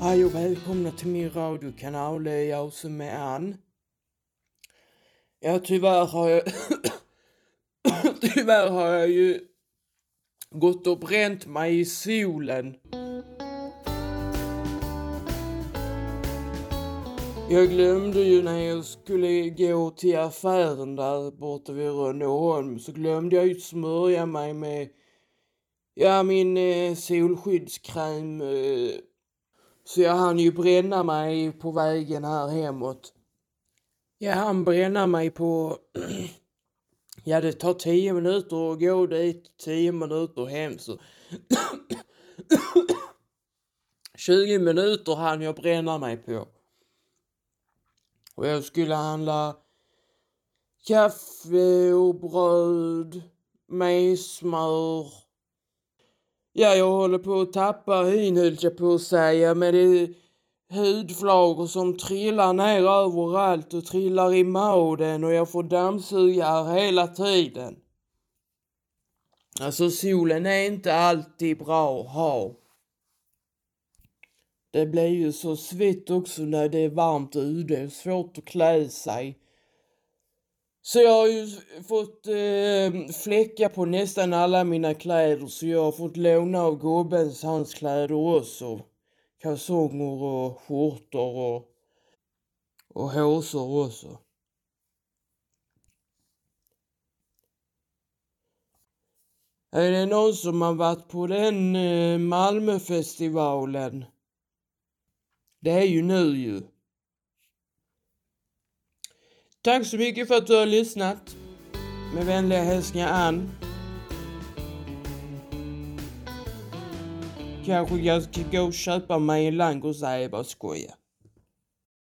Hej och välkomna till min radiokanal, det är jag som är Ann. Ja, tyvärr har jag... tyvärr har jag ju gått och bränt mig i solen. Jag glömde ju när jag skulle gå till affären där borta vid Rönneholm så glömde jag ju smörja mig med ja, min eh, solskyddskräm eh, så jag hann ju bränna mig på vägen här hemåt. Jag hann bränna mig på... ja, det tar tio minuter att gå dit, tio minuter hem så... 20 minuter hann jag bränna mig på. Och jag skulle handla kaffe och bröd med smör Ja, jag håller på att tappa hyn höll jag på att säga, men det är hudflagor som trillar ner överallt och trillar i magen och jag får dammsuga här hela tiden. Alltså solen är inte alltid bra att ha. Det blir ju så svett också när det är varmt ute, och svårt att klä sig. Så jag har ju fått eh, fläckar på nästan alla mina kläder så jag har fått låna av gubbens hans kläder också. Kalsonger och skjortor och, och håsor också. Är det någon som har varit på den eh, Malmöfestivalen? Det är ju nu ju. Tack så mycket för att du har lyssnat. Med vänliga hälsningar Ann. Kanske jag ska gå och köpa mig en Lango, säger jag bara skojar.